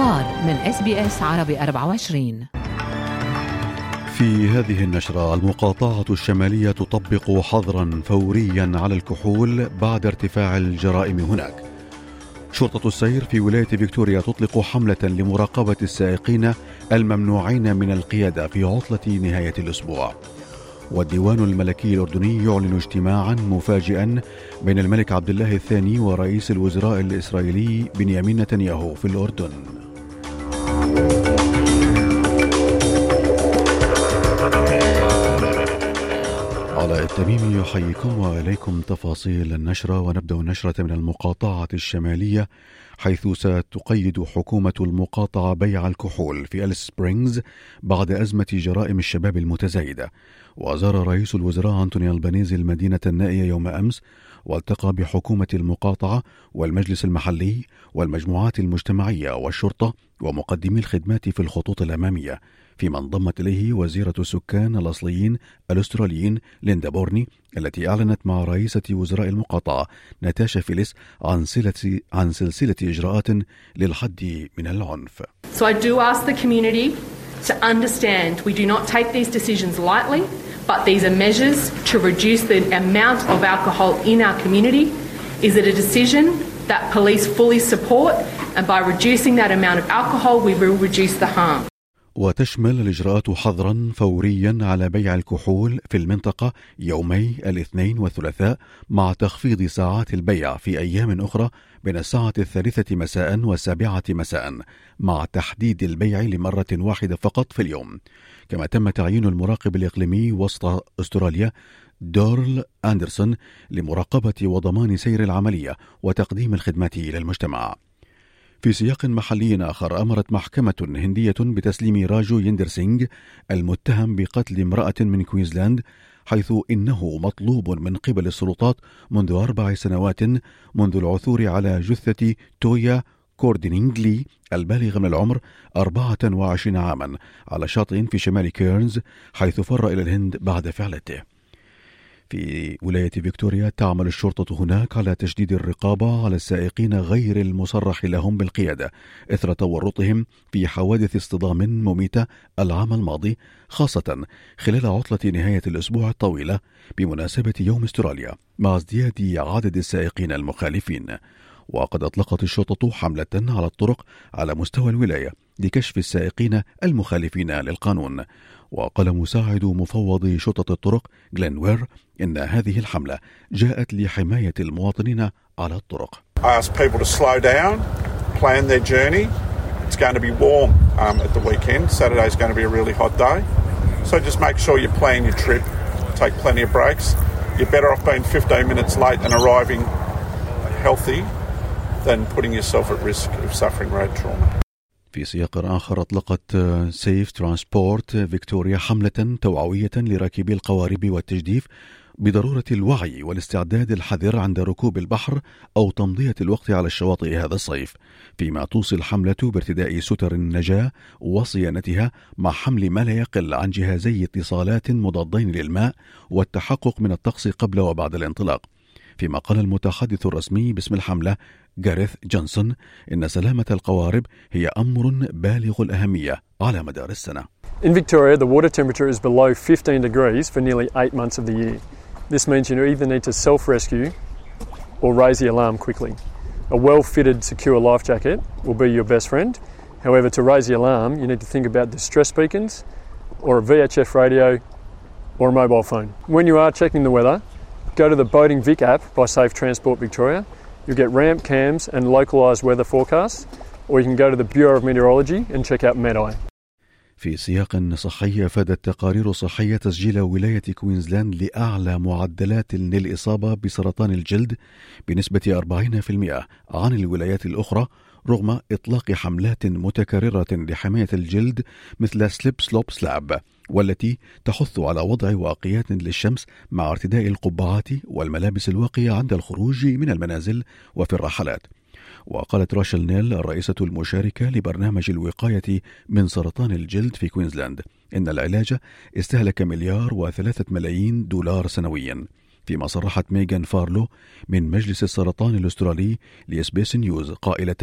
الأخبار من SBS عربي 24 في هذه النشرة المقاطعة الشمالية تطبق حظرا فوريا على الكحول بعد ارتفاع الجرائم هناك. شرطة السير في ولاية فيكتوريا تطلق حملة لمراقبة السائقين الممنوعين من القيادة في عطلة نهاية الأسبوع. والديوان الملكي الأردني يعلن اجتماعا مفاجئا بين الملك عبد الله الثاني ورئيس الوزراء الإسرائيلي بنيامين نتنياهو في الأردن. التميمي يحييكم وإليكم تفاصيل النشرة. ونبدأ النشرة من المقاطعة الشمالية حيث ستقيد حكومة المقاطعة بيع الكحول في أليس سبرينغز بعد أزمة جرائم الشباب المتزايدة. وزار رئيس الوزراء أنتوني ألبانيزي المدينة النائية يوم أمس والتقى بحكومة المقاطعة والمجلس المحلي والمجموعات المجتمعية والشرطة ومقدمي الخدمات في الخطوط الأمامية. فيما انضمت إليه وزيرة السكان الأصليين الأستراليين ليندا بورني التي أعلنت مع رئيسة وزراء المقاطعة ناتاشا فيليس عن سلسلة عن سلسلة إجراءات للحد من العنف. So I do ask the community to understand we do not take these decisions lightly, but these are measures to reduce the amount of alcohol in our community. Is it a decision that police fully support? And by reducing that amount of alcohol, we will reduce the harm. وتشمل الإجراءات حظرا فوريا على بيع الكحول في المنطقة يومي الاثنين والثلاثاء مع تخفيض ساعات البيع في أيام أخرى بين الساعة الثالثة مساء والسابعة مساء مع تحديد البيع لمرة واحدة فقط في اليوم. كما تم تعيين المراقب الإقليمي وسط أستراليا دورل أندرسون لمراقبة وضمان سير العملية وتقديم الخدمات إلى المجتمع في سياق محلي آخر أمرت محكمة هندية بتسليم راجويندر سينغ المتهم بقتل امرأة من كوينزلاند حيث إنه مطلوب من قبل السلطات منذ أربع سنوات منذ العثور على جثة تويا كوردينغلي البالغ من العمر 24 عاما على شاطئ في شمال كيرنز حيث فر إلى الهند بعد فعلته. في ولاية فيكتوريا تعمل الشرطة هناك على تشديد الرقابة على السائقين غير المصرح لهم بالقيادة إثر تورطهم في حوادث اصطدام مميتة العام الماضي خاصة خلال عطلة نهاية الأسبوع الطويلة بمناسبة يوم استراليا مع ازدياد عدد السائقين المخالفين. وقد أطلقت الشرطة حملة على الطرق على مستوى الولاية لكشف السائقين المخالفين للقانون وقال مساعد مفوض شرطة الطرق جلين وير إن هذه الحملة جاءت لحماية المواطنين على الطرق. I ask people to slow down, plan their journey. It's going to be warm um, at the weekend. Saturday is going to be a really hot day. So just make sure you plan your trip, take plenty of breaks. You're better off being 15 minutes late and arriving healthy than putting yourself at risk of suffering road trauma. في سياق آخر أطلقت Safe Transport Victoria حملة توعوية لراكبي القوارب والتجديف بضرورة الوعي والاستعداد الحذر عند ركوب البحر أو تمضية الوقت على الشواطئ هذا الصيف فيما توصي الحملة بارتداء ستر النجاة وصيانتها مع حمل ما لا يقل عن جهازي اتصالات مضادين للماء والتحقق من الطقس قبل وبعد الانطلاق فيما قال المتحدث الرسمي باسم الحملة جاريث جونسون إن سلامة القوارب هي أمر بالغ الأهمية على مدار السنة. In Victoria, the water temperature is below 15 degrees for nearly eight months of the year. This means you either need to self rescue or raise the alarm quickly. A well fitted, secure life jacket will be your best friend. However, to raise the alarm, you need to think about distress beacons or a VHF radio or a mobile phone. When you are checking the weather, go to the Boating Vic app by Safe Transport Victoria. You'll get ramp cams and localised weather forecasts, or you can go to the Bureau of Meteorology and check out MedEye. في سياق صحي أفادت تقارير صحية تسجيل ولاية كوينزلاند لأعلى معدلات للإصابة بسرطان الجلد بنسبة 40% عن الولايات الأخرى رغم إطلاق حملات متكررة لحماية الجلد مثل Slip Slop Slap والتي تحث على وضع واقيات للشمس مع ارتداء القبعات والملابس الواقية عند الخروج من المنازل وفي الرحلات. وقالت راشل نيل الرئيسة المشاركة لبرنامج الوقاية من سرطان الجلد في كوينزلاند إن العلاج استهلك مليار وثلاثة ملايين دولار سنويا. فيما صرحت ميغان فارلو من مجلس السرطان الأسترالي ل SBS News قائلة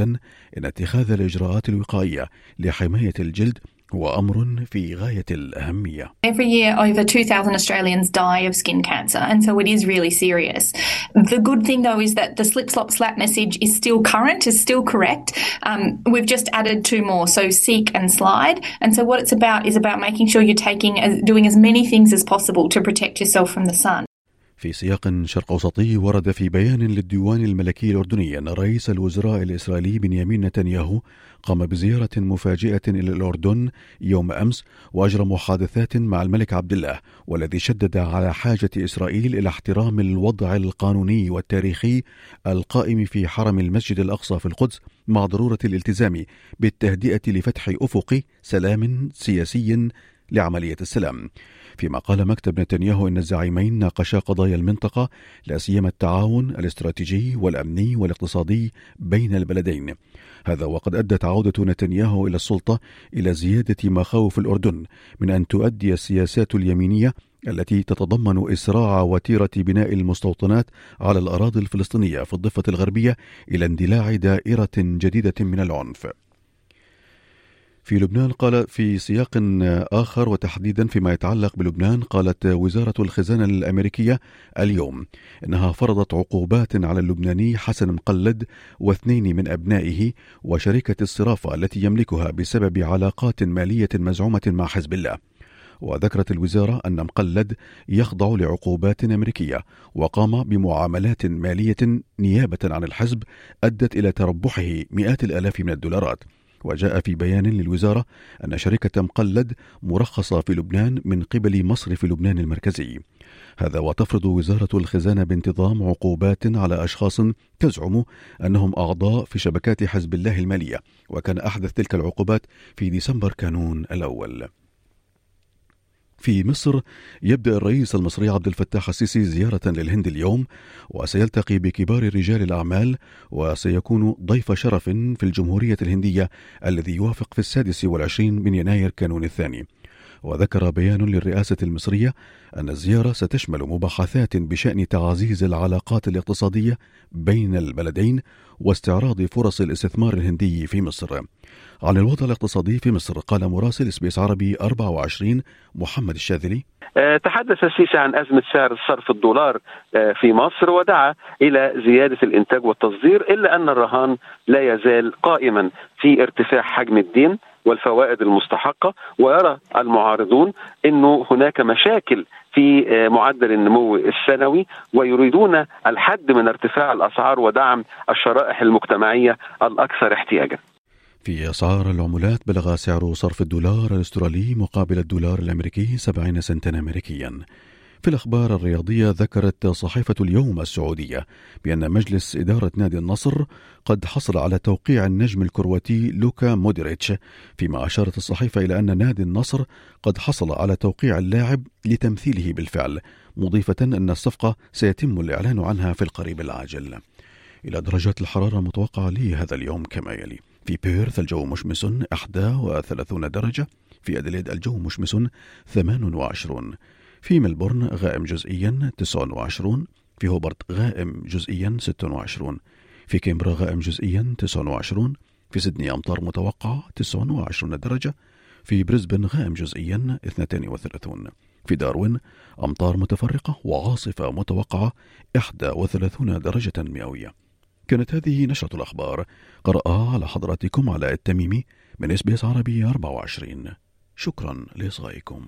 إن اتخاذ الإجراءات الوقائية لحماية الجلد هو أمر في غاية الأهمية. Every year over 2,000 Australians die of skin cancer and so it is really serious. The good thing though is that the slip slop slap message is still current, is still correct. Um, we've just added two more, so seek and slide. And so what it's about is about making sure you're taking, doing as many things as possible to protect yourself from the sun. في سياق شرق أوسطي ورد في بيان للديوان الملكي الأردني أن رئيس الوزراء الإسرائيلي بنيامين نتنياهو قام بزيارة مفاجئة إلى الأردن يوم أمس وأجرى محادثات مع الملك عبد الله والذي شدد على حاجة إسرائيل إلى احترام الوضع القانوني والتاريخي القائم في حرم المسجد الأقصى في القدس مع ضرورة الالتزام بالتهدئة لفتح أفق سلام سياسي لعملية السلام. فيما قال مكتب نتنياهو إن الزعيمين ناقشا قضايا المنطقة لا سيما التعاون الاستراتيجي والأمني والاقتصادي بين البلدين هذا وقد أدت عودة نتنياهو إلى السلطة إلى زيادة مخاوف الأردن من أن تؤدي السياسات اليمينية التي تتضمن إسراع وتيرة بناء المستوطنات على الأراضي الفلسطينية في الضفة الغربية إلى اندلاع دائرة جديدة من العنف. في لبنان قال في سياق آخر وتحديدا فيما يتعلق بلبنان قالت وزارة الخزانة الأمريكية اليوم إنها فرضت عقوبات على اللبناني حسن مقلد واثنين من أبنائه وشركة الصرافة التي يملكها بسبب علاقات مالية مزعومة مع حزب الله. وذكرت الوزارة أن مقلد يخضع لعقوبات أمريكية وقام بمعاملات مالية نيابة عن الحزب أدت إلى تربحه مئات الآلاف من الدولارات. وجاء في بيان للوزارة أن شركة مقلد مرخصة في لبنان من قبل مصرف لبنان المركزي. هذا وتفرض وزارة الخزانة بانتظام عقوبات على أشخاص تزعم أنهم أعضاء في شبكات حزب الله المالية وكان أحدث تلك العقوبات في ديسمبر كانون الأول. في مصر يبدأ الرئيس المصري عبد الفتاح السيسي زيارة للهند اليوم وسيلتقي بكبار رجال الأعمال وسيكون ضيف شرف في الجمهورية الهندية الذي يوافق في السادس والعشرين من يناير كانون الثاني. وذكر بيان للرئاسة المصرية أن الزيارة ستشمل مباحثات بشأن تعزيز العلاقات الاقتصادية بين البلدين واستعراض فرص الاستثمار الهندي في مصر. عن الوضع الاقتصادي في مصر قال مراسل اسبيس عربي 24 محمد الشاذلي آه، تحدث السيسي عن أزمة سعر صرف الدولار آه، في مصر ودعا إلى زيادة الإنتاج والتصدير إلا أن الرهان لا يزال قائما في ارتفاع حجم الدين والفوائد المستحقة ويرى المعارضون أنه هناك مشاكل في آه، معدل النمو السنوي ويريدون الحد من ارتفاع الأسعار ودعم الشرائح المجتمعية الأكثر احتياجا. في أسعار العملات بلغ سعر صرف الدولار الأسترالي مقابل الدولار الأمريكي 70 سنتا أمريكيا. في الأخبار الرياضية ذكرت صحيفة اليوم السعودية بأن مجلس إدارة نادي النصر قد حصل على توقيع النجم الكرواتي لوكا مودريتش فيما أشارت الصحيفة إلى أن نادي النصر قد حصل على توقيع اللاعب لتمثيله بالفعل مضيفة أن الصفقة سيتم الإعلان عنها في القريب العاجل. إلى درجات الحرارة المتوقعة لهذا اليوم كما يلي. في بيرث الجو مشمس 31 درجة في أدليد الجو مشمس 28 في ملبورن غائم جزئيا 29 في هوبرت غائم جزئيا 26 في كامبرا غائم جزئيا 29 في سيدني أمطار متوقعة 29 درجة في بريسبن غائم جزئيا 32 في داروين أمطار متفرقة وعاصفة متوقعة 31 درجة مئوية. كانت هذه نشرة الأخبار قرأها على حضراتكم علاء التميمي من إس بي إس عربي 24 شكرا لإصغائكم.